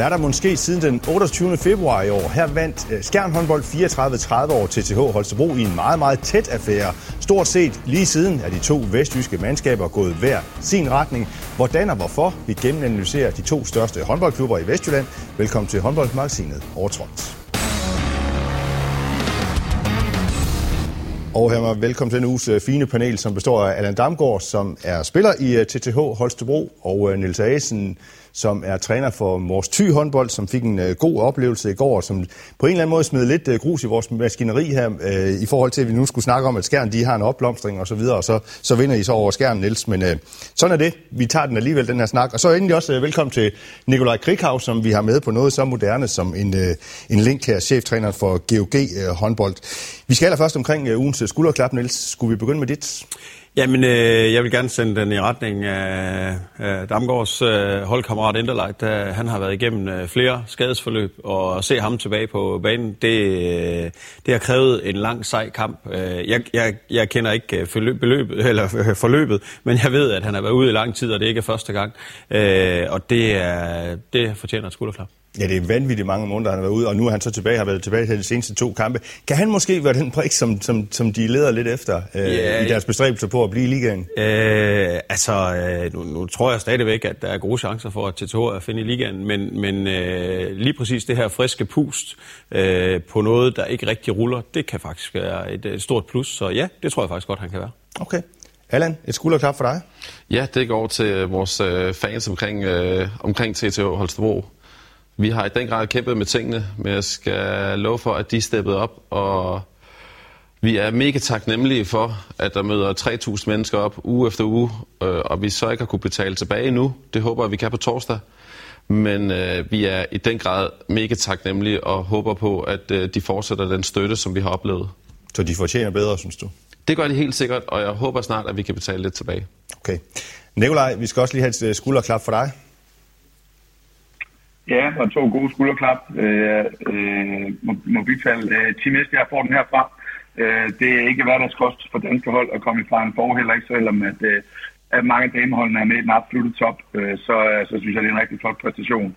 Hvad er der måske siden den 28. februar i år? Her vandt Skjern håndbold 34-30 år TTH Holstebro i en meget, meget tæt affære. Stort set lige siden er de to vestjyske mandskaber gået hver sin retning. Hvordan og hvorfor? Vi gennemanalyserer de to største håndboldklubber i Vestjylland. Velkommen til håndboldmagasinet Overtrådt. Og her med velkommen til denne uges øh, fine panel, som består af Allan Damgaard, som er spiller i øh, TTH Holstebro, og øh, Nils Asen, som er træner for Mors Thy håndbold, som fik en øh, god oplevelse i går, som på en eller anden måde smed lidt øh, grus i vores maskineri her, øh, i forhold til, at vi nu skulle snakke om, at Skjern de har en opblomstring og så videre, og så, så vinder I så over Skjern, Niels. Men øh, sådan er det. Vi tager den alligevel, den her snak. Og så endelig også øh, velkommen til Nikolaj Krikhav, som vi har med på noget så moderne som en, øh, en link her, cheftræner for GOG øh, håndbold. Vi skal allerførst omkring øh, ugens øh, skulderklap, Niels. Skulle vi begynde med dit? Jamen, øh, jeg vil gerne sende den i retning af, øh, Damgaards øh, holdkammerat Enderleit. Øh, han har været igennem øh, flere skadesforløb, og at se ham tilbage på banen, det, øh, det har krævet en lang, sej kamp. Øh, jeg, jeg, jeg kender ikke øh, forløb, beløbet, eller øh, forløbet, men jeg ved, at han har været ude i lang tid, og det ikke er første gang. Øh, og det, er, det fortjener et skulderklap. Ja, det er vanvittigt mange måneder, han har været ude, og nu er han så tilbage, har været tilbage til de seneste to kampe. Kan han måske være den prik, som, som, som de leder lidt efter øh, ja, i deres bestræbelser på at blive i ligaen? Øh, altså, øh, nu, nu tror jeg stadigvæk, at der er gode chancer for at TTH at finde i ligaen, men, men øh, lige præcis det her friske pust øh, på noget, der ikke rigtig ruller, det kan faktisk være et, et stort plus. Så ja, det tror jeg faktisk godt, han kan være. Okay. Allan, et skulderklap for dig? Ja, det går til vores øh, fans omkring, øh, omkring TTH Holstebro. Vi har i den grad kæmpet med tingene, men jeg skal love for, at de steppede op, og vi er mega taknemmelige for, at der møder 3.000 mennesker op uge efter uge, øh, og vi så ikke har kunne betale tilbage nu. Det håber vi kan på torsdag. Men øh, vi er i den grad mega taknemmelige og håber på, at øh, de fortsætter den støtte, som vi har oplevet. Så de fortjener bedre, synes du? Det gør de helt sikkert, og jeg håber snart, at vi kan betale lidt tilbage. Okay. Nikolaj, vi skal også lige have et øh, skulderklap for dig. Ja, og to gode skulderklap. Øh, øh, Mobilfald. Øh, Team Esbjerg får den herfra. Øh, det er ikke hverdagskost for danske hold at komme i en for, heller ikke selvom at, øh, at mange dameholdene er med i den absolutte top, øh, så, øh, så synes jeg, det er en rigtig flot præstation.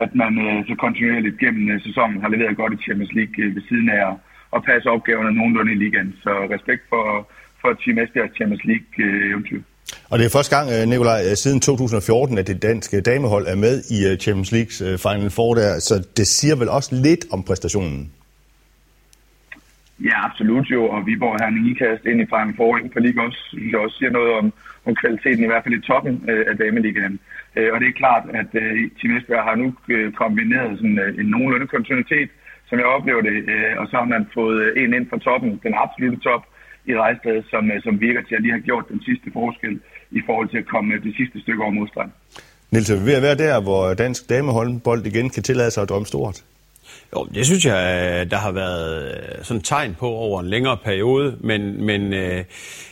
At man øh, så kontinuerligt gennem øh, sæsonen har leveret godt i Champions League øh, ved siden af at, passe opgaverne nogenlunde i ligaen. Så respekt for, for Team Esbjerg Champions League-eventyr. Øh, og det er første gang, øh, Nikolaj, øh, siden 2014, at det danske damehold er med i øh, Champions Leagues Final Four der, så det siger vel også lidt om præstationen? Ja, absolut jo, og Viborg har en ikast ind i Final Four inden for liga også, det også siger noget om, om kvaliteten, i hvert fald i toppen af dameligaen. Og det er klart, at Team Esbjerg har nu kombineret sådan en nogenlunde kontinuitet, som jeg oplever det, og så har man fået en ind fra toppen, den absolutte top, i Rejstad, som, øh, som virker til at lige have gjort den sidste forskel i forhold til at komme det sidste stykke over modstand. Niels, er vi ved at være der, hvor dansk damehåndbold igen kan tillade sig at drømme stort? Jo, det synes jeg, der har været øh, sådan tegn på over en længere periode, men, men øh,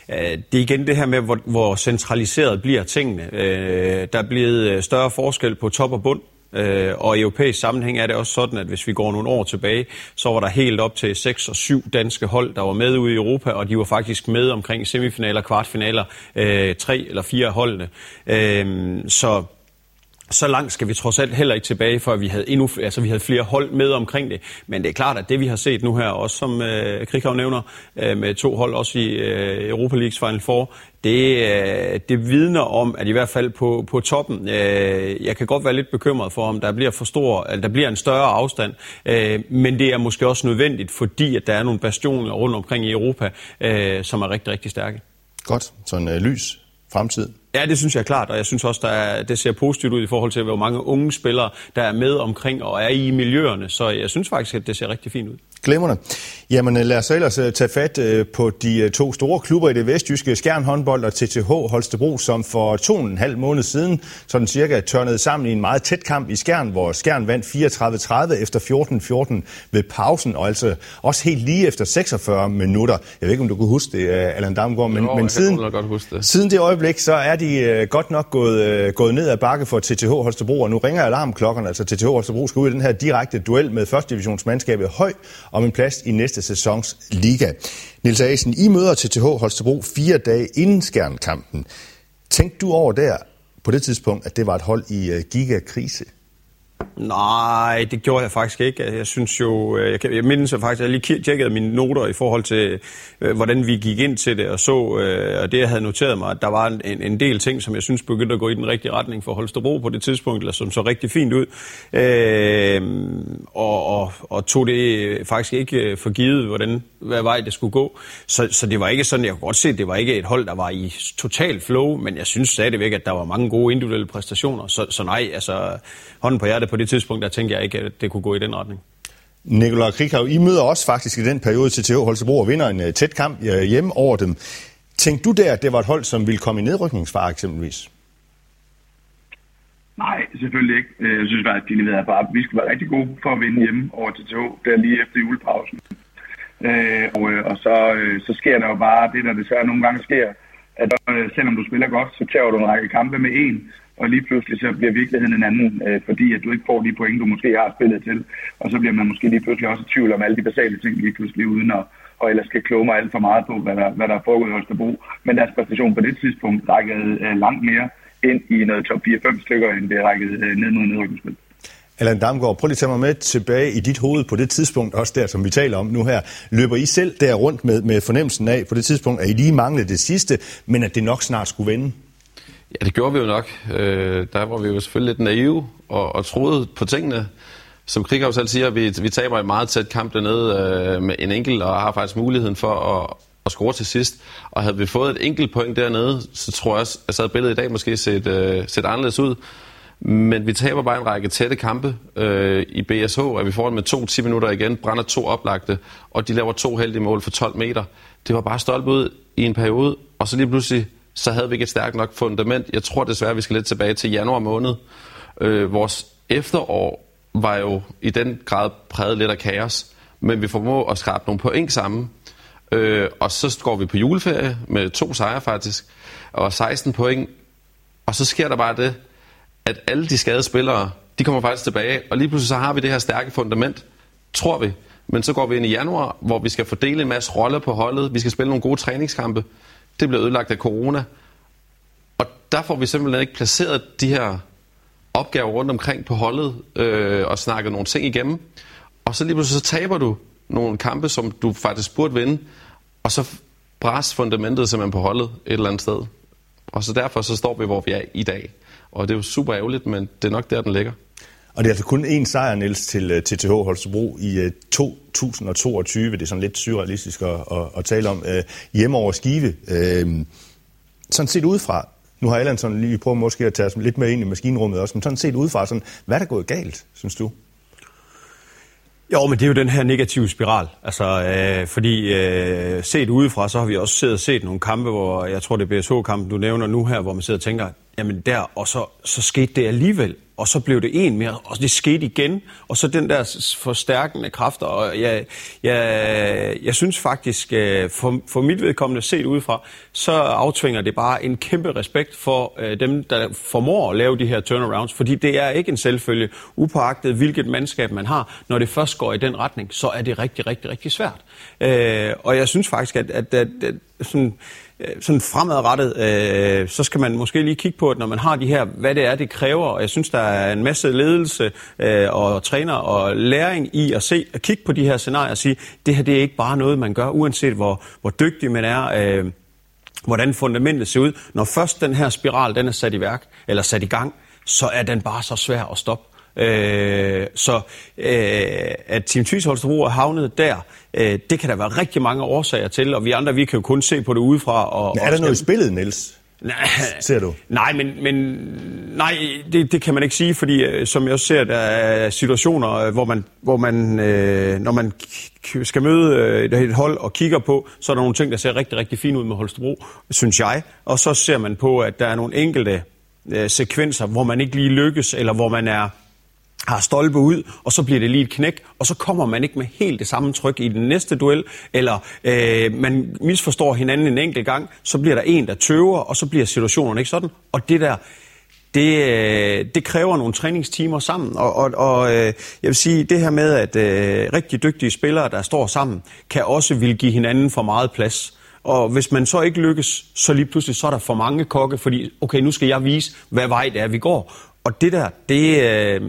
øh, det er igen det her med, hvor, hvor centraliseret bliver tingene. Øh, der er blevet større forskel på top og bund. Øh, og i europæisk sammenhæng er det også sådan, at hvis vi går nogle år tilbage, så var der helt op til 6 og 7 danske hold, der var med ude i Europa, og de var faktisk med omkring semifinaler, kvartfinaler, øh, tre eller fire holdene. Øh, så så langt skal vi trods alt heller ikke tilbage, for vi havde, endnu, altså, vi havde flere hold med omkring det. Men det er klart, at det vi har set nu her, også som øh, Krighav nævner, øh, med to hold også i øh, Europa Leagues Final Four, det, øh, det vidner om, at i hvert fald på, på toppen, øh, jeg kan godt være lidt bekymret for, om der bliver for stor, eller der bliver en større afstand, øh, men det er måske også nødvendigt, fordi at der er nogle bastioner rundt omkring i Europa, øh, som er rigtig, rigtig stærke. Godt, så en øh, lys fremtid Ja, det synes jeg er klart, og jeg synes også, der det ser positivt ud i forhold til, hvor mange unge spillere, der er med omkring og er i miljøerne. Så jeg synes faktisk, at det ser rigtig fint ud. Glimrende. Jamen lad os ellers øh, tage fat øh, på de øh, to store klubber i det vestjyske, Skjern håndbold og TTH Holstebro, som for to og en halv måned siden sådan cirka tørnede sammen i en meget tæt kamp i Skjern, hvor Skjern vandt 34-30 efter 14-14 ved pausen, og altså også helt lige efter 46 minutter. Jeg ved ikke, om du kunne huske det, Allan Damgaard, men, jo, men siden, godt huske det. siden det øjeblik, så er de godt nok gået, gået ned ad bakke for TTH Holstebro, og nu ringer alarmklokkerne, altså TTH Holstebro skal ud i den her direkte duel med første divisionsmandskabet Høj om en plads i næste sæsons liga. Nils Asen, I møder til TH Holstebro fire dage inden skærmkampen. Tænkte du over der på det tidspunkt, at det var et hold i øh, gigakrise? Nej, det gjorde jeg faktisk ikke. Jeg synes jo, øh, jeg, kan, jeg mindes faktisk, at jeg lige tjekkede mine noter i forhold til, øh, hvordan vi gik ind til det, og så, øh, og det jeg havde noteret mig, at der var en, en del ting, som jeg synes begyndte at gå i den rigtige retning for Holstebro på det tidspunkt, eller som så rigtig fint ud, øh, og, og, og tog det faktisk ikke for givet, hvordan, hvad vej det skulle gå. Så, så det var ikke sådan, jeg kunne godt se, det var ikke et hold, der var i total flow, men jeg synes stadigvæk, at der var mange gode individuelle præstationer, så, så nej, altså hånden på hjertet på det tidspunkt, der tænkte jeg ikke, at det kunne gå i den retning. Nikolaj Krikau, I møder også faktisk i den periode til TH Holstebro og vinder en uh, tæt kamp uh, hjemme over dem. Tænkte du der, at det var et hold, som ville komme i nedrykningsfare eksempelvis? Nej, selvfølgelig ikke. Øh, jeg synes faktisk, at de leverede bare. Vi skal være rigtig gode for at vinde hjemme over TTH, der lige efter julepausen. Øh, og, øh, og så, øh, så sker der jo bare det, der desværre nogle gange sker, at øh, selvom du spiller godt, så tager du en række kampe med en, og lige pludselig så bliver virkeligheden en anden, øh, fordi at du ikke får de point, du måske har spillet til, og så bliver man måske lige pludselig også i tvivl om alle de basale ting lige pludselig, uden at og ellers skal kloge mig alt for meget på, hvad der, hvad der er foregået i Holstebro. Men deres præstation på det tidspunkt rækkede øh, langt mere ind i noget top 4-5 stykker, end det rækkede øh, ned mod nedrykningsspil. Allan Damgaard, prøv lige at tage mig med tilbage i dit hoved på det tidspunkt, også der, som vi taler om nu her. Løber I selv der rundt med, med fornemmelsen af på det tidspunkt, at I lige manglede det sidste, men at det nok snart skulle vende? Ja, det gjorde vi jo nok. Øh, der var vi jo selvfølgelig lidt naive og, og troede på tingene. Som Krighav selv siger, vi, vi taber en meget tæt kamp dernede øh, med en enkelt, og har faktisk muligheden for at, at score til sidst. Og havde vi fået et enkelt point dernede, så tror jeg, at så havde billedet i dag måske set, øh, set anderledes ud. Men vi taber bare en række tætte kampe øh, i BSH, at vi får med to 10 minutter igen, brænder to oplagte, og de laver to heldige mål for 12 meter. Det var bare stolpe ud i en periode, og så lige pludselig så havde vi ikke et stærkt nok fundament. Jeg tror desværre, vi skal lidt tilbage til januar måned. Øh, vores efterår var jo i den grad præget lidt af kaos, men vi formår at skrabe nogle point sammen. Øh, og så går vi på juleferie med to sejre faktisk, og 16 point. Og så sker der bare det, at alle de skadede spillere, de kommer faktisk tilbage, og lige pludselig så har vi det her stærke fundament, tror vi. Men så går vi ind i januar, hvor vi skal fordele en masse roller på holdet, vi skal spille nogle gode træningskampe, det blev ødelagt af corona. Og der får vi simpelthen ikke placeret de her opgaver rundt omkring på holdet øh, og snakket nogle ting igennem. Og så lige pludselig så taber du nogle kampe, som du faktisk burde vinde, og så bræs fundamentet simpelthen på holdet et eller andet sted. Og så derfor så står vi, hvor vi er i dag. Og det er jo super ærgerligt, men det er nok der, den ligger. Og det er altså kun én sejr, Niels, til TTH øh, Holstebro i 2022. Øh, det er sådan lidt surrealistisk at, at, at tale om. Øh, hjemme over Skive. Sådan set udefra, nu har Allan sådan lige prøvet måske at tage os lidt med ind i maskinrummet også, men sådan set udefra, sådan, hvad er der gået galt, synes du? Jo, men det er jo den her negative spiral. Altså, øh, fordi øh, set udefra, så har vi også siddet og set nogle kampe, hvor jeg tror, det er BSH-kampen, du nævner nu her, hvor man sidder og tænker, jamen der, og så, så skete det alligevel og så blev det en mere, og det skete igen, og så den der forstærkende kræfter, og jeg, jeg, jeg synes faktisk, øh, for, for mit vedkommende set udefra, så aftvinger det bare en kæmpe respekt for øh, dem, der formår at lave de her turnarounds, fordi det er ikke en selvfølge, upåagtet hvilket mandskab man har, når det først går i den retning, så er det rigtig, rigtig, rigtig svært. Øh, og jeg synes faktisk, at, at, at, at sådan, øh, sådan fremadrettet, øh, så skal man måske lige kigge på, at når man har de her, hvad det er, det kræver. Og jeg synes, der er en masse ledelse øh, og træner og læring i at se at kigge på de her scenarier og sige, det her det er ikke bare noget, man gør, uanset hvor, hvor dygtig man er. Øh, hvordan fundamentet ser ud. Når først den her spiral den er sat i værk, eller sat i gang, så er den bare så svær at stoppe. Øh, så øh, at Team Tvis Holstebro er havnet der, øh, det kan der være rigtig mange årsager til, og vi andre vi kan jo kun se på det udefra. Og, Men er der noget i spillet, Niels? Nej, ser du? Nej, men, men nej, det, det kan man ikke sige, fordi øh, som jeg også ser, der er situationer, øh, hvor man, hvor man øh, når man skal møde øh, et, et hold og kigger på, så er der nogle ting, der ser rigtig, rigtig fint ud med Holstebro, synes jeg. Og så ser man på, at der er nogle enkelte øh, sekvenser, hvor man ikke lige lykkes, eller hvor man er har stolpe ud, og så bliver det lige et knæk, og så kommer man ikke med helt det samme tryk i den næste duel, eller øh, man misforstår hinanden en enkelt gang, så bliver der en, der tøver, og så bliver situationen ikke sådan. Og det der, det, øh, det kræver nogle træningstimer sammen, og, og, og øh, jeg vil sige, det her med, at øh, rigtig dygtige spillere, der står sammen, kan også vil give hinanden for meget plads. Og hvis man så ikke lykkes, så lige pludselig så er der for mange kokke, fordi okay, nu skal jeg vise, hvad vej det er, vi går. Og det der, det, øh,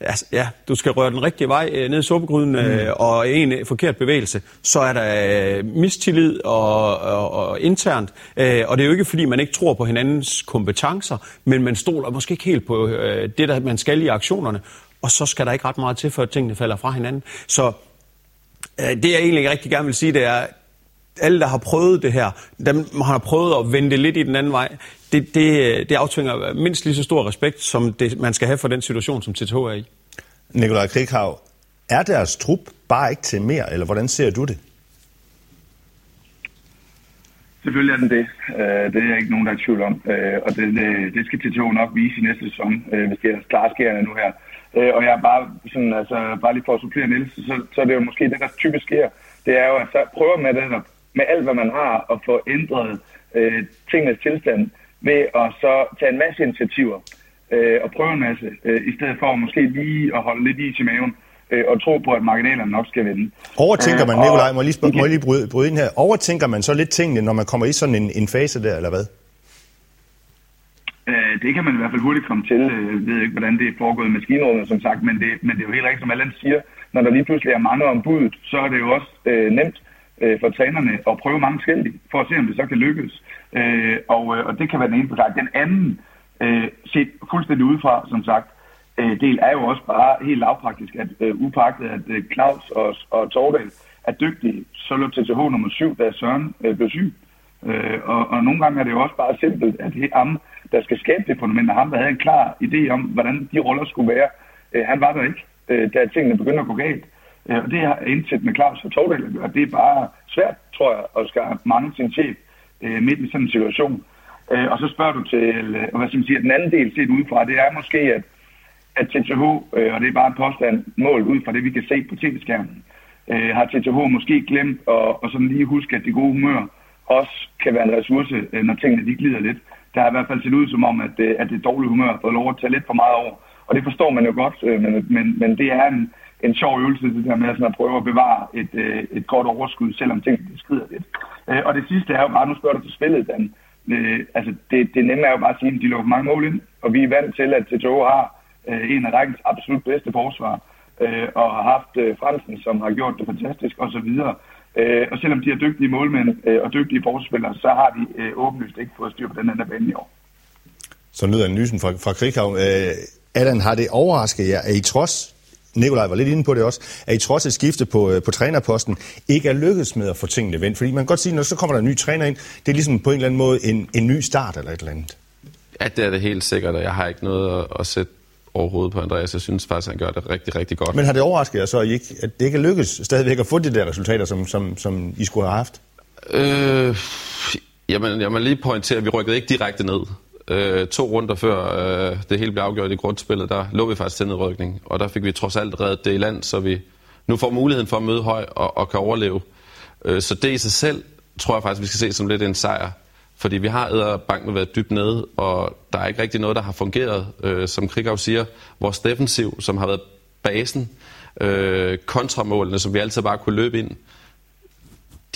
altså, ja, du skal røre den rigtige vej øh, ned i suppegryden, øh, mm. og en forkert bevægelse, så er der øh, mistillid og, og, og internt. Øh, og det er jo ikke, fordi man ikke tror på hinandens kompetencer, men man stoler måske ikke helt på øh, det, der man skal i aktionerne, og så skal der ikke ret meget til, før tingene falder fra hinanden. Så øh, det, jeg egentlig rigtig gerne vil sige, det er, alle, der har prøvet det her, dem har prøvet at vende det lidt i den anden vej, det, det, det aftvinger mindst lige så stor respekt, som det, man skal have for den situation, som TTH er i. Nikolaj Krighav, er deres trup bare ikke til mere, eller hvordan ser du det? Selvfølgelig er den det. Øh, det er ikke nogen, der er i tvivl om. Øh, og det, det, det skal TTH nok vise i næste sæson, øh, hvis det er klare skærende nu her. Og jeg er bare, sådan, altså, bare lige for at supplere Niels, så, så er det jo måske det, der typisk sker. Det er jo, at så prøver med det, med alt, hvad man har, at få ændret øh, tingenes tilstand ved at så tage en masse initiativer øh, og prøve en masse, øh, i stedet for måske lige at holde lidt i til maven øh, og tro på, at marginalerne nok skal vinde. Overtænker man, øh, Nikolaj, må jeg lige, spørge, må jeg lige bryde, bryde ind her, overtænker man så lidt tingene, når man kommer i sådan en, en fase der, eller hvad? Øh, det kan man i hvert fald hurtigt komme til. Øh, jeg ved ikke, hvordan det er foregået i maskinrummet, som sagt, men det, men det er jo helt rigtigt, som Allan siger. Når der lige pludselig er mange om budet, så er det jo også øh, nemt øh, for trænerne at prøve mange forskellige, for at se, om det så kan lykkes. Øh, og, øh, og det kan være den ene forklaring. Den anden, øh, set fuldstændig udefra, som sagt, øh, del er jo også bare helt lavpraktisk, at øh, upagtet, at øh, Claus og, og Tordal er dygtige, så lå TTH nummer 7, da Søren øh, blev syg. Øh, og, og nogle gange er det jo også bare simpelt, at det er ham, der skal skabe det fundament, og ham, der havde en klar idé om, hvordan de roller skulle være. Øh, han var der ikke, øh, da tingene begyndte at gå galt. Øh, og det har indsat med Claus og Tordal og. Det er bare svært, tror jeg, at skaffe mange sin chef øh, midt i sådan en situation. Øh, og så spørger du til, øh, hvad skal man sige, den anden del set udefra, det er måske, at, at TTH, øh, og det er bare en påstand, mål ud fra det, vi kan se på tv-skærmen, øh, har TTH måske glemt at og sådan lige huske, at det gode humør også kan være en ressource, øh, når tingene de glider lidt. Der har i hvert fald set ud som om, at, øh, at det dårlige humør har fået lov at tage lidt for meget over. Og det forstår man jo godt, øh, men, men, men det er en, en sjov øvelse, det der med sådan at prøve at bevare et, øh, et godt overskud, selvom tingene skrider lidt. Øh, og det sidste er jo bare, nu spørger du til spillet, Dan. Øh, altså, det, det nemme er jo bare at sige, at de lukker mange mål ind, og vi er vant til, at TTO har øh, en af rækkens absolut bedste forsvar, øh, og har haft øh, Fransen, som har gjort det fantastisk, osv. Øh, og selvom de er dygtige målmænd øh, og dygtige forspillere, så har de øh, åbenlyst ikke fået styr på den anden bane i år. Så lyder analysen fra, fra Krighavn. Øh, Allan, har det overrasket jer, at I trods Nikolaj var lidt inde på det også, at I trods et skifte på, øh, på trænerposten, ikke er lykkedes med at få tingene vendt. Fordi man kan godt sige, når så kommer der en ny træner ind, det er ligesom på en eller anden måde en, en ny start eller et eller andet. Ja, det er det helt sikkert, og jeg har ikke noget at, at sætte overhovedet på Andreas. Jeg synes faktisk, han gør det rigtig, rigtig godt. Men har det overrasket jer så, at, I ikke, at det ikke er lykkedes stadigvæk at få de der resultater, som, som, som I skulle have haft? Øh, jamen, jeg må lige pointere, at vi rykkede ikke direkte ned øh, to runder før øh, det hele blev afgjort i grundspillet, der lå vi faktisk til nedrykning. Og der fik vi trods alt reddet det i land, så vi nu får muligheden for at møde høj og, og kan overleve. Øh, så det i sig selv tror jeg faktisk, vi skal se som lidt en sejr. Fordi vi har banken været dybt nede, og der er ikke rigtig noget, der har fungeret. Øh, som Krigau siger, vores defensiv, som har været basen, øh, kontramålene, som vi altid bare kunne løbe ind,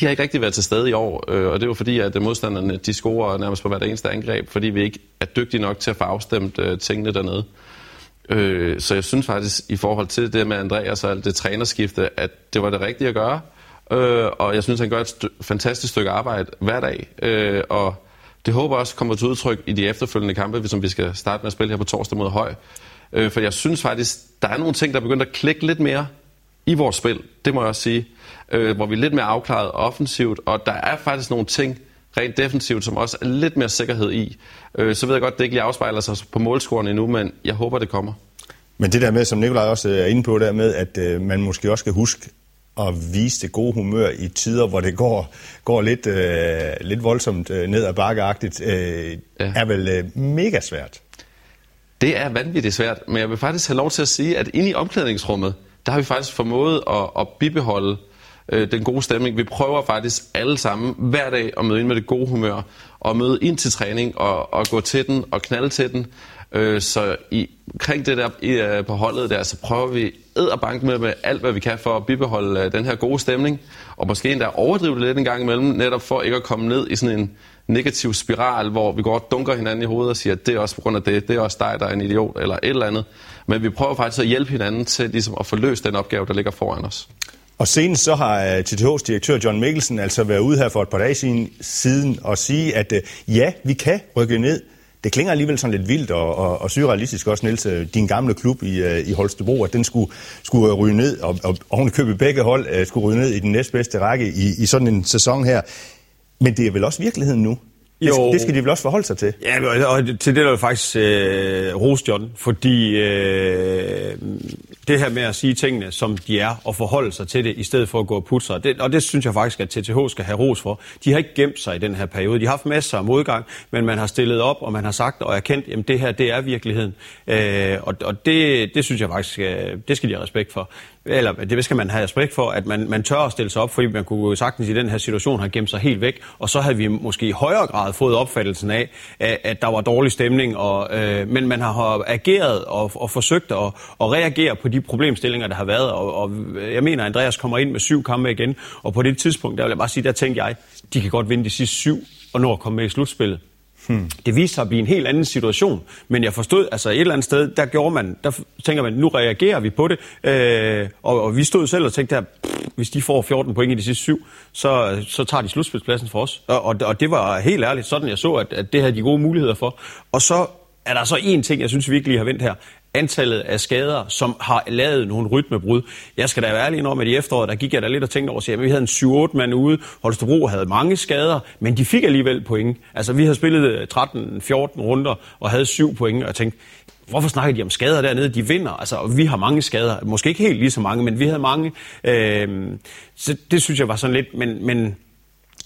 de har ikke rigtig været til stede i år, øh, og det er jo fordi, at modstanderne de scorer nærmest på hvert eneste angreb, fordi vi ikke er dygtige nok til at få afstemt øh, tingene dernede. Øh, så jeg synes faktisk, i forhold til det med Andreas og alt det trænerskifte, at det var det rigtige at gøre. Øh, og jeg synes, han gør et st- fantastisk stykke arbejde hver dag. Øh, og det håber også kommer til udtryk i de efterfølgende kampe, som vi skal starte med at spille her på torsdag mod Høj. Øh, for jeg synes faktisk, der er nogle ting, der er begyndt at klikke lidt mere i vores spil. Det må jeg også sige øh, hvor vi er lidt mere afklaret offensivt, og der er faktisk nogle ting rent defensivt, som også er lidt mere sikkerhed i. Øh, så ved jeg godt, at det ikke lige afspejler sig på målscoren endnu, men jeg håber, det kommer. Men det der med, som Nikolaj også er inde på, der med, at øh, man måske også skal huske at vise det gode humør i tider, hvor det går, går lidt, øh, lidt voldsomt øh, ned ad bakkeagtigt, øh, ja. er vel øh, mega svært. Det er vanvittigt svært, men jeg vil faktisk have lov til at sige, at inde i omklædningsrummet, der har vi faktisk formået at, at bibeholde øh, den gode stemning. Vi prøver faktisk alle sammen hver dag at møde ind med det gode humør, og møde ind til træning, og, og gå til den, og knalde til den. Øh, så i, kring det der i, øh, på holdet der, så prøver vi bank med, med alt, hvad vi kan for at bibeholde øh, den her gode stemning, og måske endda overdrive det lidt en gang imellem, netop for ikke at komme ned i sådan en negativ spiral, hvor vi går og dunker hinanden i hovedet og siger, at det er også på grund af det, det er også dig, der er en idiot, eller et eller andet. Men vi prøver faktisk at hjælpe hinanden til ligesom at få løst den opgave, der ligger foran os. Og senest så har øh, TTH's direktør John Mikkelsen altså været ude her for et par dage siden og sige, at øh, ja, vi kan rykke ned, det klinger alligevel sådan lidt vildt og, og, og surrealistisk også, Niels, øh, din gamle klub i, i Holstebro, at den skulle, skulle ryge ned, og, og ovenikøbet begge hold skulle ryge ned i den næstbedste række i, i sådan en sæson her. Men det er vel også virkeligheden nu? Det, jo. det skal de vel også forholde sig til? Ja, og til det er jo faktisk øh, rose John, fordi øh, det her med at sige tingene, som de er, og forholde sig til det, i stedet for at gå og putte sig. Det, og det synes jeg faktisk, at TTH skal have ros for. De har ikke gemt sig i den her periode. De har haft masser af modgang, men man har stillet op, og man har sagt og erkendt, at det her, det er virkeligheden. Øh, og og det, det synes jeg faktisk, øh, det skal de have respekt for eller det skal man have respekt for, at man, man tør at stille sig op, fordi man kunne sagtens i den her situation have gemt sig helt væk, og så havde vi måske i højere grad fået opfattelsen af, at, at der var dårlig stemning, og, øh, men man har ageret og, og forsøgt at, at reagere på de problemstillinger, der har været, og, og jeg mener, at Andreas kommer ind med syv kampe igen, og på det tidspunkt, der vil jeg bare sige, der tænkte jeg, de kan godt vinde de sidste syv, og nå at komme med i slutspillet. Hmm. Det viste sig at blive en helt anden situation, men jeg forstod, altså et eller andet sted, der gjorde man, der tænker man, nu reagerer vi på det, øh, og, og vi stod selv og tænkte, at hvis de får 14 point i de sidste syv, så, så tager de slutspilspladsen for os. Og, og, og det var helt ærligt sådan, jeg så, at, at det havde de gode muligheder for. Og så er der så en ting, jeg synes virkelig har vendt her antallet af skader, som har lavet nogle rytmebrud. Jeg skal da være ærlig om, at i efteråret, der gik jeg da lidt og tænkte over, at vi havde en 7-8 mand ude. Holstebro havde mange skader, men de fik alligevel point. Altså, vi havde spillet øh, 13-14 runder og havde 7 point, og jeg tænkte, hvorfor snakker de om skader dernede? De vinder. Altså, vi har mange skader. Måske ikke helt lige så mange, men vi havde mange. Øh, så det synes jeg var sådan lidt, men, men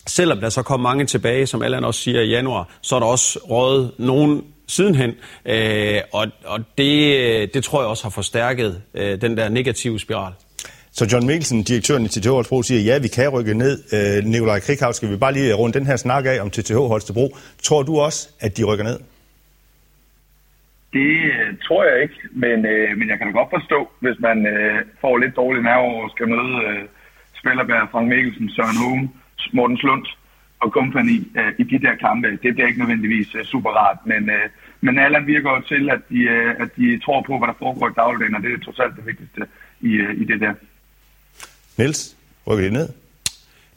selvom der så kom mange tilbage, som Allan også siger i januar, så er der også rådet nogen sidenhen. Øh, og og det, det tror jeg også har forstærket øh, den der negative spiral. Så John Mikkelsen, direktøren i TTH Holstebro, siger, ja, vi kan rykke ned. Øh, Nikolaj Krighav, skal vi bare lige rundt den her snak af om TTH Holstebro. Tror du også, at de rykker ned? Det øh, tror jeg ikke, men, øh, men jeg kan da godt forstå, hvis man øh, får lidt dårlig nerve og skal møde øh, Spillerbær, Frank Mikkelsen, Søren Home, Morten Slund, og company øh, i de der kampe. Det bliver ikke nødvendigvis øh, super rart, men, øh, men Allan virker jo til, at de, øh, at de tror på, hvad der foregår i dagligdagen, og det er trods alt det vigtigste i, øh, i det der. Niels, rykker de ned?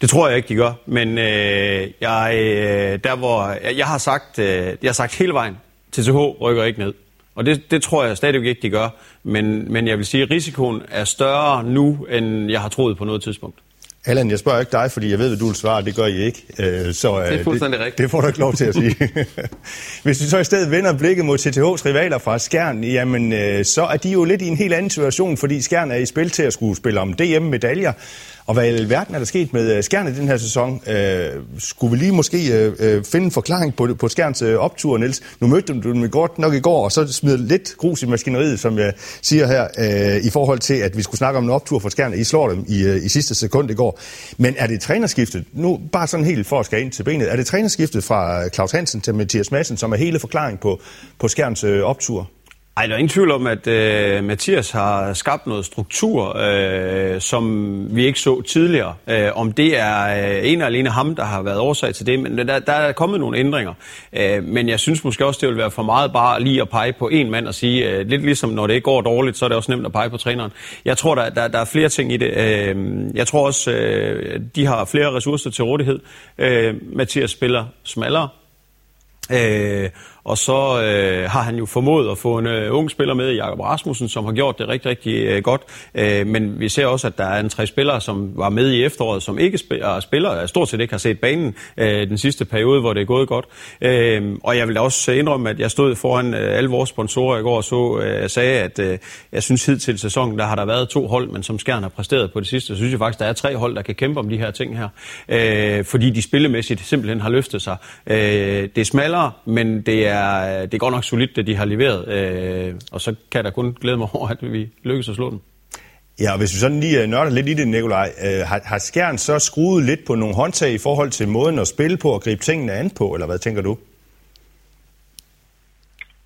Det tror jeg ikke, de gør, men øh, jeg, øh, der hvor, jeg, jeg, har sagt, øh, jeg har sagt hele vejen, TTH rykker ikke ned. Og det, det tror jeg stadigvæk ikke, de gør. Men, men jeg vil sige, at risikoen er større nu, end jeg har troet på noget tidspunkt. Allan, jeg spørger ikke dig, fordi jeg ved, hvad du vil svare, det gør I ikke. Øh, så, det er øh, fuldstændig det, rigtigt. Det får du ikke lov til at sige. Hvis vi så i stedet vender blikket mod TTH's rivaler fra Skjern, jamen øh, så er de jo lidt i en helt anden situation, fordi Skjern er i spil til at skulle spille om DM-medaljer. Og hvad i alverden er der sket med øh, Skjern i den her sæson? Øh, skulle vi lige måske øh, øh, finde en forklaring på, på Skjerns øh, optur, Niels? Nu mødte du dem godt nok i går, og så smed lidt grus i maskineriet, som jeg siger her, øh, i forhold til, at vi skulle snakke om en optur for Skjern. I slår dem i, øh, i sidste sekund i går. Men er det trænerskiftet, nu bare sådan helt for at skære ind til benet, er det trænerskiftet fra øh, Claus Hansen til Mathias Madsen, som er hele forklaringen på, på Skjerns øh, optur? Ej, der er ingen tvivl om, at øh, Mathias har skabt noget struktur, øh, som vi ikke så tidligere. Øh, om det er øh, en og alene ham, der har været årsag til det, men der, der er kommet nogle ændringer. Øh, men jeg synes måske også, det vil være for meget bare lige at pege på en mand og sige, øh, lidt ligesom når det ikke går dårligt, så er det også nemt at pege på træneren. Jeg tror, der, der, der er flere ting i det. Øh, jeg tror også, øh, de har flere ressourcer til rådighed. Øh, Mathias spiller smallere. Øh, og så øh, har han jo formået at få en øh, ung spiller med, Jakob Rasmussen, som har gjort det rigtig, rigtig øh, godt. Øh, men vi ser også, at der er en tre spillere, som var med i efteråret, som ikke øh, spiller, spiller stort set ikke har set banen øh, den sidste periode, hvor det er gået godt. Øh, og jeg vil også indrømme, at jeg stod foran øh, alle vores sponsorer i går og så øh, sagde, at øh, jeg synes hidtil sæsonen, der har der været to hold, men som Skjern har præsteret på det sidste, så synes jeg faktisk, der er tre hold, der kan kæmpe om de her ting her. Øh, fordi de spillemæssigt simpelthen har løftet sig. Øh, det er smallere, men det er er, det er godt nok solidt, det de har leveret, øh, og så kan jeg da kun glæde mig over, at vi lykkes at slå dem. Ja, og hvis vi sådan lige øh, nørder lidt i det, Nikolaj, øh, har, har Skjern så skruet lidt på nogle håndtag i forhold til måden at spille på og gribe tingene an på, eller hvad tænker du?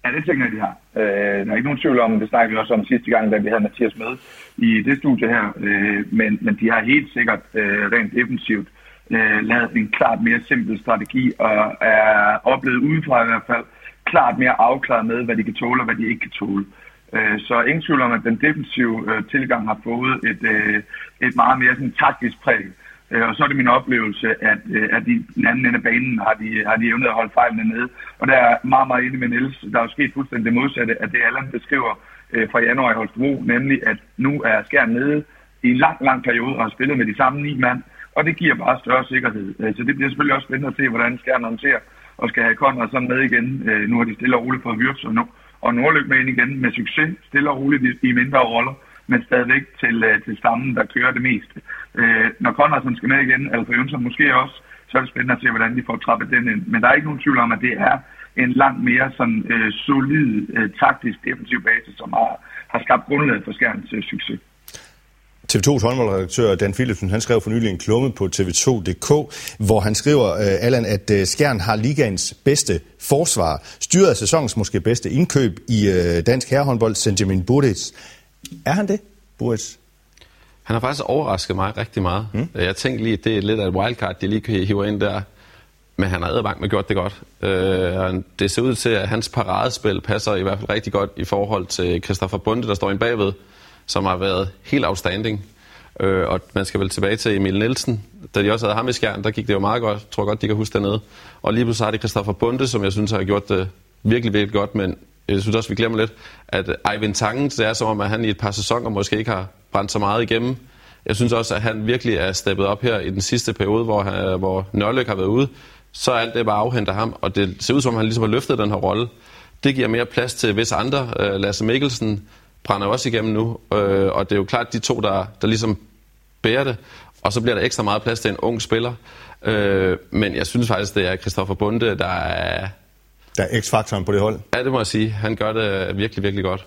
Ja, det tænker jeg, de har. Øh, der er ikke nogen tvivl om, det snakkede vi også om sidste gang, da vi havde Mathias med i det studie her, øh, men, men de har helt sikkert øh, rent defensivt øh, lavet en klart mere simpel strategi, og er oplevet udefra i hvert fald klart mere afklaret med, hvad de kan tåle og hvad de ikke kan tåle. Øh, så ingen tvivl om, at den defensive øh, tilgang har fået et, øh, et meget mere sådan, taktisk præg. Og så er det min oplevelse, at, at de den anden ende af banen har de, har de evnet at holde fejlene nede. Og der er meget, meget enig med Niels. Der er jo sket fuldstændig det modsatte, af det Allan beskriver fra januar i Holstebro, nemlig at nu er skær nede i en lang, lang periode og har spillet med de samme ni mand. Og det giver bare større sikkerhed. Så det bliver selvfølgelig også spændende at se, hvordan skærmen håndterer og skal have Conrad sådan med igen. Øh, nu har de stille og roligt fået Wirtz og, nu, og Nordløb med ind igen med succes, stille og roligt i, i mindre roller men stadigvæk til, øh, til stammen, der kører det meste. Øh, når Conradsen skal med igen, Alfa Jønsson måske også, så er det spændende at se, hvordan de får trappet den ind. Men der er ikke nogen tvivl om, at det er en langt mere sådan, øh, solid øh, taktisk defensiv base, som har, har skabt grundlaget for skærens øh, succes. TV2's håndboldredaktør Dan Philipsen, han skrev for nylig en klumme på tv2.dk, hvor han skriver, uh, Allan, at uh, Skjern har ligaens bedste forsvar. Styret af sæsonens måske bedste indkøb i uh, dansk herrehåndbold, Benjamin Buric. Er han det, Boris? Han har faktisk overrasket mig rigtig meget. Mm. Jeg tænkte lige, at det er lidt af et wildcard, de lige kan hive ind der. Men han har edderbank med gjort det godt. Øh, det ser ud til, at hans paradespil passer i hvert fald rigtig godt i forhold til Christoffer Bunde, der står ind bagved, som har været helt outstanding. Øh, og man skal vel tilbage til Emil Nielsen. Da de også havde ham i skjern, der gik det jo meget godt. Jeg tror godt, de kan huske dernede. Og lige pludselig har de Christoffer Bunde, som jeg synes har gjort det virkelig, virkelig godt. Men jeg synes også, vi glemmer lidt, at Eivind Tangen, det er som om, at han i et par sæsoner måske ikke har brændt så meget igennem. Jeg synes også, at han virkelig er steppet op her i den sidste periode, hvor, han, hvor Nørløk har været ude. Så er alt det bare afhenter ham, og det ser ud som om, han ligesom har løftet den her rolle. Det giver mere plads til visse andre. Øh, Lasse Mikkelsen brænder også igennem nu, øh, og det er jo klart de to, der, der ligesom bærer det. Og så bliver der ekstra meget plads til en ung spiller. Øh, men jeg synes faktisk, det er Christoffer Bunde, der er, der er x-faktoren på det hold. Ja, det må jeg sige. Han gør det virkelig, virkelig godt.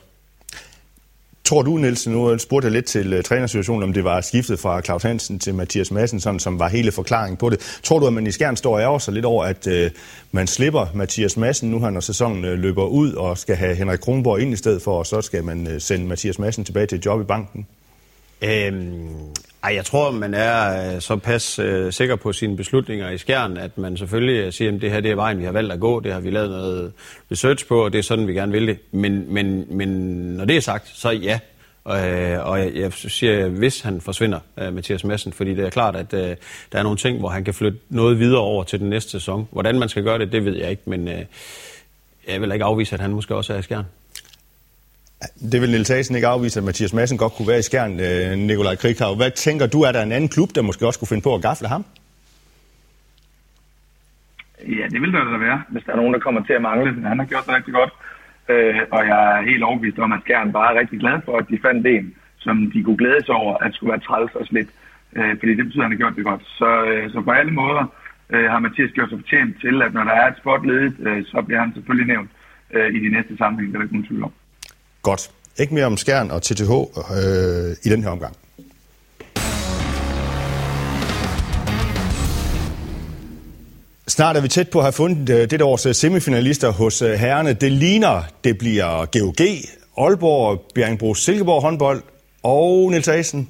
Tror du, Nielsen, nu spurgte jeg lidt til uh, trænersituationen, om det var skiftet fra Claus Hansen til Mathias Madsen, sådan, som var hele forklaringen på det. Tror du, at man i Skjern står og ærger sig lidt over, at uh, man slipper Mathias Madsen nu, når sæsonen uh, løber ud, og skal have Henrik Kronborg ind i stedet for, og så skal man uh, sende Mathias Madsen tilbage til et job i banken? Øhm, ej, jeg tror, man er øh, så pas øh, sikker på sine beslutninger i skærn, at man selvfølgelig siger, at det her det er vejen, vi har valgt at gå. Det har vi lavet noget research på, og det er sådan, vi gerne vil det. Men, men, men når det er sagt, så ja. Og, øh, og jeg, jeg siger, hvis han forsvinder, øh, Mathias Madsen, fordi det er klart, at øh, der er nogle ting, hvor han kan flytte noget videre over til den næste sæson. Hvordan man skal gøre det, det ved jeg ikke, men øh, jeg vil ikke afvise, at han måske også er i skjern. Det vil Niels Hagen ikke afvise, at Mathias Madsen godt kunne være i skærn, øh, Nikolaj Krikhav. Hvad tænker du, er der en anden klub, der måske også kunne finde på at gafle ham? Ja, det vil der da være, hvis der er nogen, der kommer til at mangle. Han har gjort det rigtig godt. Øh, og jeg er helt overbevist om, at Skjern bare er rigtig glad for, at de fandt en, som de kunne glæde sig over, at skulle være træls og slidt. Øh, fordi det betyder, at han har gjort det godt. Så, øh, så på alle måder øh, har Mathias gjort sig fortjent til, at når der er et spot ledet, øh, så bliver han selvfølgelig nævnt øh, i de næste sammenhæng, der er ikke nogen tvivl om. Godt. Ikke mere om Skjern og TTH øh, i den her omgang. Snart er vi tæt på at have fundet øh, dette års øh, semifinalister hos øh, herrene. Det ligner, det bliver GOG, Aalborg, Bjergbro, Silkeborg håndbold og Niels Asen,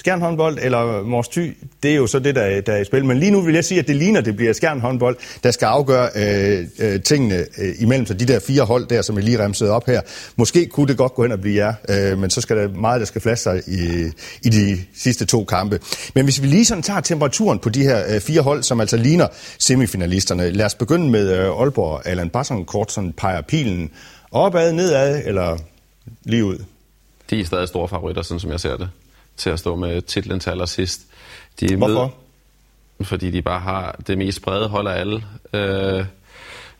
skjernhåndbold eller Mors Thy, det er jo så det, der er, der er i spil. Men lige nu vil jeg sige, at det ligner, at det bliver skjernhåndbold, der skal afgøre øh, øh, tingene øh, imellem sig. De der fire hold der, som jeg lige remsede op her. Måske kunne det godt gå hen og blive jer, øh, men så skal der meget, der skal flaske sig i, i de sidste to kampe. Men hvis vi lige sådan tager temperaturen på de her øh, fire hold, som altså ligner semifinalisterne. Lad os begynde med øh, Aalborg. Allan Basson kort sådan peger pilen opad, nedad eller lige ud? De er stadig store favoritter, sådan som jeg ser det til at stå med titlen til allersidst. De Hvorfor? Med, fordi de bare har det mest brede hold af alle. Øh,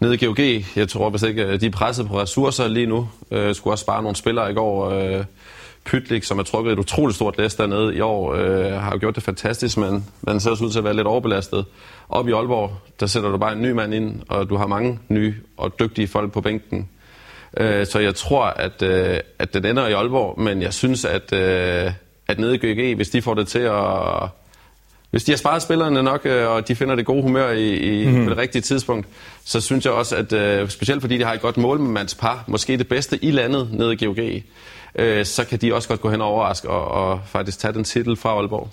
nede i GOG, jeg tror hvis ikke, de er presset på ressourcer lige nu. Øh, skulle også spare nogle spillere i går. Øh, Pytlik, som har trukket et utroligt stort læs dernede i år, øh, har jo gjort det fantastisk, men man ser også ud til at være lidt overbelastet. Op i Aalborg, der sætter du bare en ny mand ind, og du har mange nye og dygtige folk på bænken. Øh, så jeg tror, at, øh, at den ender i Aalborg, men jeg synes, at... Øh, at nede i GG, hvis de får det til at, hvis de har sparet spillerne nok, øh, og de finder det gode humør i, i mm. på det rigtige tidspunkt, så synes jeg også, at øh, specielt fordi de har et godt målmandspar, måske det bedste i landet nede i GOG, øh, så kan de også godt gå hen og overraske og, og faktisk tage den titel fra Aalborg.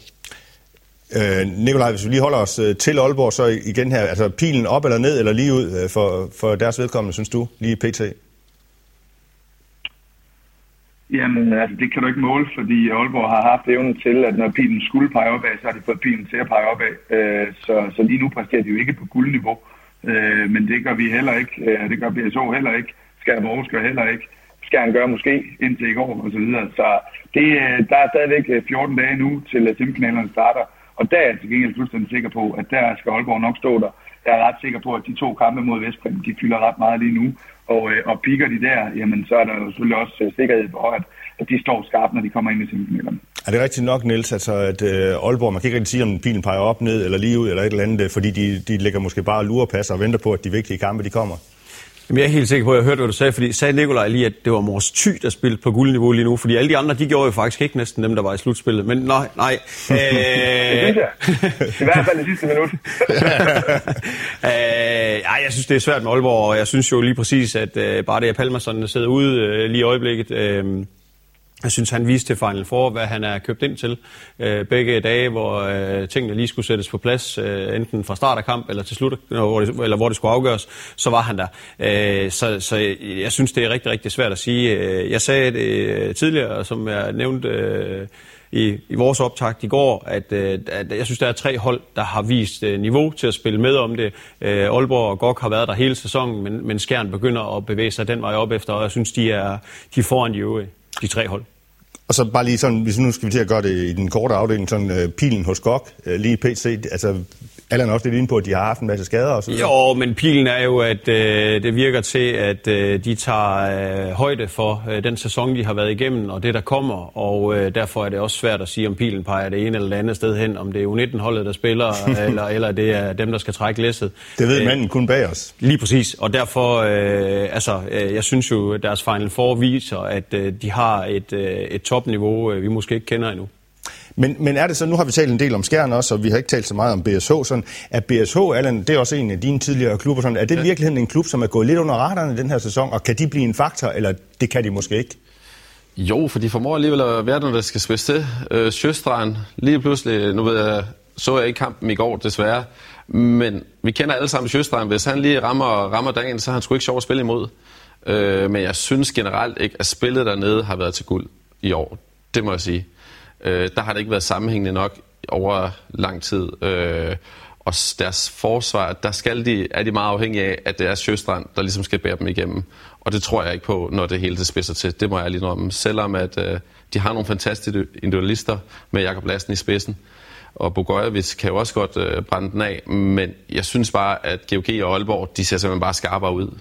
Øh, Nikolaj, hvis vi lige holder os øh, til Aalborg, så igen her, altså pilen op eller ned eller lige ud øh, for, for deres vedkommende, synes du, lige pt? Jamen, altså, det kan du ikke måle, fordi Aalborg har haft evnen til, at når pilen skulle pege opad, så har de fået pilen til at pege opad. Øh, så, så lige nu præsterer de jo ikke på guldniveau. Øh, men det gør vi heller ikke. Øh, det gør BSO heller ikke. Skal Aarhus gør heller ikke. Skal han gøre måske indtil i går og så videre. Så det, øh, der er stadigvæk øh, 14 dage nu til semifinalerne starter. Og der er jeg til gengæld fuldstændig sikker på, at der skal Aalborg nok stå der. Jeg er ret sikker på, at de to kampe mod Vestbrem, de fylder ret meget lige nu. Og, øh, og piker de der, jamen så er der jo selvfølgelig også øh, sikkerhed for, at, at de står skarpt, når de kommer ind i semifinalerne. Er det rigtigt nok, Niels, altså, at øh, Aalborg, man kan ikke rigtig sige, om pilen peger op, ned eller lige ud, eller et eller andet, øh, fordi de, de ligger måske bare lurepasser og venter på, at de vigtige kampe, de kommer? Jamen, jeg er helt sikker på, at jeg hørte, hvad du sagde, fordi sagde Nikolaj lige, at det var Mors Ty, der spillede på guldniveau lige nu, fordi alle de andre, de gjorde jo faktisk ikke næsten dem, der var i slutspillet. Men nej, nej. Øh... det synes jeg. I hvert fald det sidste minut. øh, ja, jeg synes, det er svært med Aalborg, og jeg synes jo lige præcis, at øh, bare det, at Palmerson sidder ude øh, lige i øjeblikket, øh, jeg synes, han viste til Final Four, hvad han er købt ind til. Øh, begge dage, hvor øh, tingene lige skulle sættes på plads, øh, enten fra start af kamp eller til slut, øh, hvor det, eller hvor det skulle afgøres, så var han der. Øh, så, så jeg synes, det er rigtig, rigtig svært at sige. Øh, jeg sagde det øh, tidligere, som jeg nævnte øh, i, i vores optakt i går, at, øh, at jeg synes, der er tre hold, der har vist øh, niveau til at spille med om det. Øh, Aalborg og Gok har været der hele sæsonen, men, men Skjern begynder at bevæge sig den vej op efter, og jeg synes, de er, de er foran de øvrige de tre hold. Og så bare lige sådan, hvis nu skal vi til at gøre det i den korte afdeling, sådan uh, pilen hos GOG, uh, øh, lige PC, altså Allan er også lidt inde på, at de har haft en masse skader og så Jo, men pilen er jo, at øh, det virker til, at øh, de tager øh, højde for øh, den sæson, de har været igennem, og det, der kommer. Og øh, derfor er det også svært at sige, om pilen peger det ene eller det andet sted hen, om det er U19-holdet, der spiller, eller, eller det er dem, der skal trække læsset. Det ved manden kun bag os. Lige præcis, og derfor, øh, altså, øh, jeg synes jo, at deres Final Four viser, at øh, de har et, øh, et topniveau, øh, vi måske ikke kender endnu. Men, men er det så, nu har vi talt en del om Skjern også, og vi har ikke talt så meget om BSH, sådan, at BSH, Allan, det er også en af dine tidligere klubber, sådan, er det ja. virkeligheden en klub, som er gået lidt under radaren den her sæson, og kan de blive en faktor, eller det kan de måske ikke? Jo, for de formår alligevel at være, når der skal spille til. Øh, Sjøstrand, lige pludselig, nu ved jeg, så jeg ikke kampen i går, desværre, men vi kender alle sammen Sjøstrand. Hvis han lige rammer, rammer dagen, så er han sgu ikke sjov at spille imod. Øh, men jeg synes generelt ikke, at spillet dernede har været til guld i år. Det må jeg sige. Øh, der har det ikke været sammenhængende nok over lang tid. Øh, og deres forsvar, der skal de, er de meget afhængige af, at det er Sjøstrand, der ligesom skal bære dem igennem. Og det tror jeg ikke på, når det hele det spidser til. Det må jeg lige om. Selvom at, øh, de har nogle fantastiske individualister med Jakob Lassen i spidsen. Og Bogojevic kan jo også godt øh, brænde den af. Men jeg synes bare, at GOG og Aalborg, de ser simpelthen bare skarpere ud.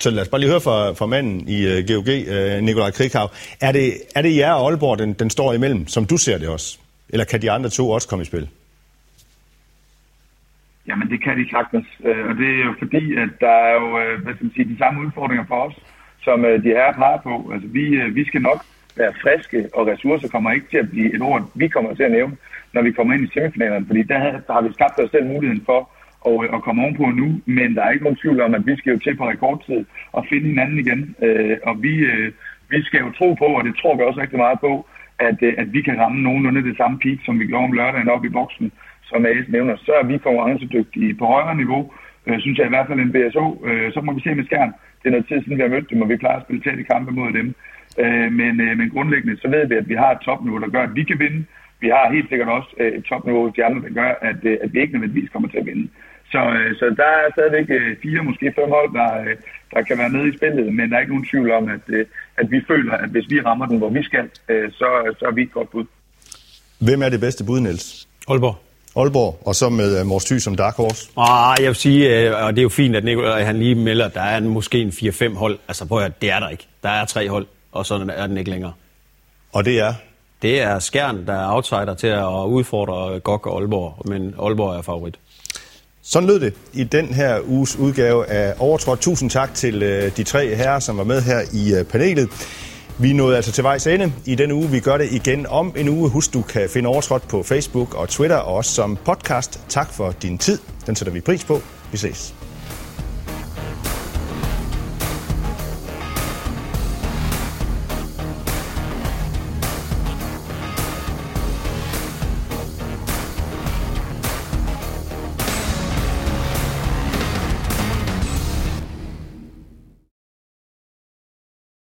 Så lad os bare lige høre fra, fra manden i uh, øh, GOG, uh, øh, Nikolaj Krighav. Er det, er det jer og Aalborg, den, den står imellem, som du ser det også? Eller kan de andre to også komme i spil? Jamen, det kan de sagtens. Øh, og det er jo fordi, at der er jo øh, hvad skal man sige, de samme udfordringer for os, som øh, de her peger på. Altså, vi, vi skal nok være friske, og ressourcer kommer ikke til at blive et ord, vi kommer til at nævne, når vi kommer ind i semifinalerne. Fordi der, der har vi skabt os selv muligheden for og, og komme ovenpå nu, men der er ikke nogen tvivl om, at vi skal jo til på rekordtid og finde hinanden igen. Øh, og vi, øh, vi skal jo tro på, og det tror vi også rigtig meget på, at, øh, at vi kan ramme nogenlunde det samme peak, som vi gjorde om lørdagen op i boksen, som AS nævner. Så er vi konkurrencedygtige på højere niveau, øh, synes jeg i hvert fald en BSO. Øh, så må vi se med skærn. Det er noget tid siden, vi har mødt dem, og vi plejer at spille tæt i kampe mod dem. Øh, men, øh, men grundlæggende så ved vi, at vi har et topniveau, der gør, at vi kan vinde. Vi har helt sikkert også øh, et topniveau hos de andre, der gør, at, øh, at vi ikke nødvendigvis kommer til at vinde. Så, øh, så der er stadigvæk øh, fire, måske fem hold, der, øh, der kan være med i spillet, men der er ikke nogen tvivl om, at, at vi føler, at hvis vi rammer den, hvor vi skal, så, så er vi et godt bud. Hvem er det bedste bud, Niels? Aalborg. Aalborg, og så med Mors Thy som dark horse? Ah, jeg vil sige, og det er jo fint, at Nikolaj han lige melder, at der er måske en 4-5 hold. Altså prøv at det er der ikke. Der er tre hold, og så er den ikke længere. Og det er? Det er Skjern, der er outsider til at udfordre Gok og Aalborg, men Aalborg er favorit. Sådan lød det i den her uges udgave af Overtrådt. Tusind tak til øh, de tre herrer, som var med her i øh, panelet. Vi nåede altså til vejs ende i denne uge. Vi gør det igen om en uge. Husk, du kan finde overtrådt på Facebook og Twitter og også som podcast. Tak for din tid. Den sætter vi pris på. Vi ses.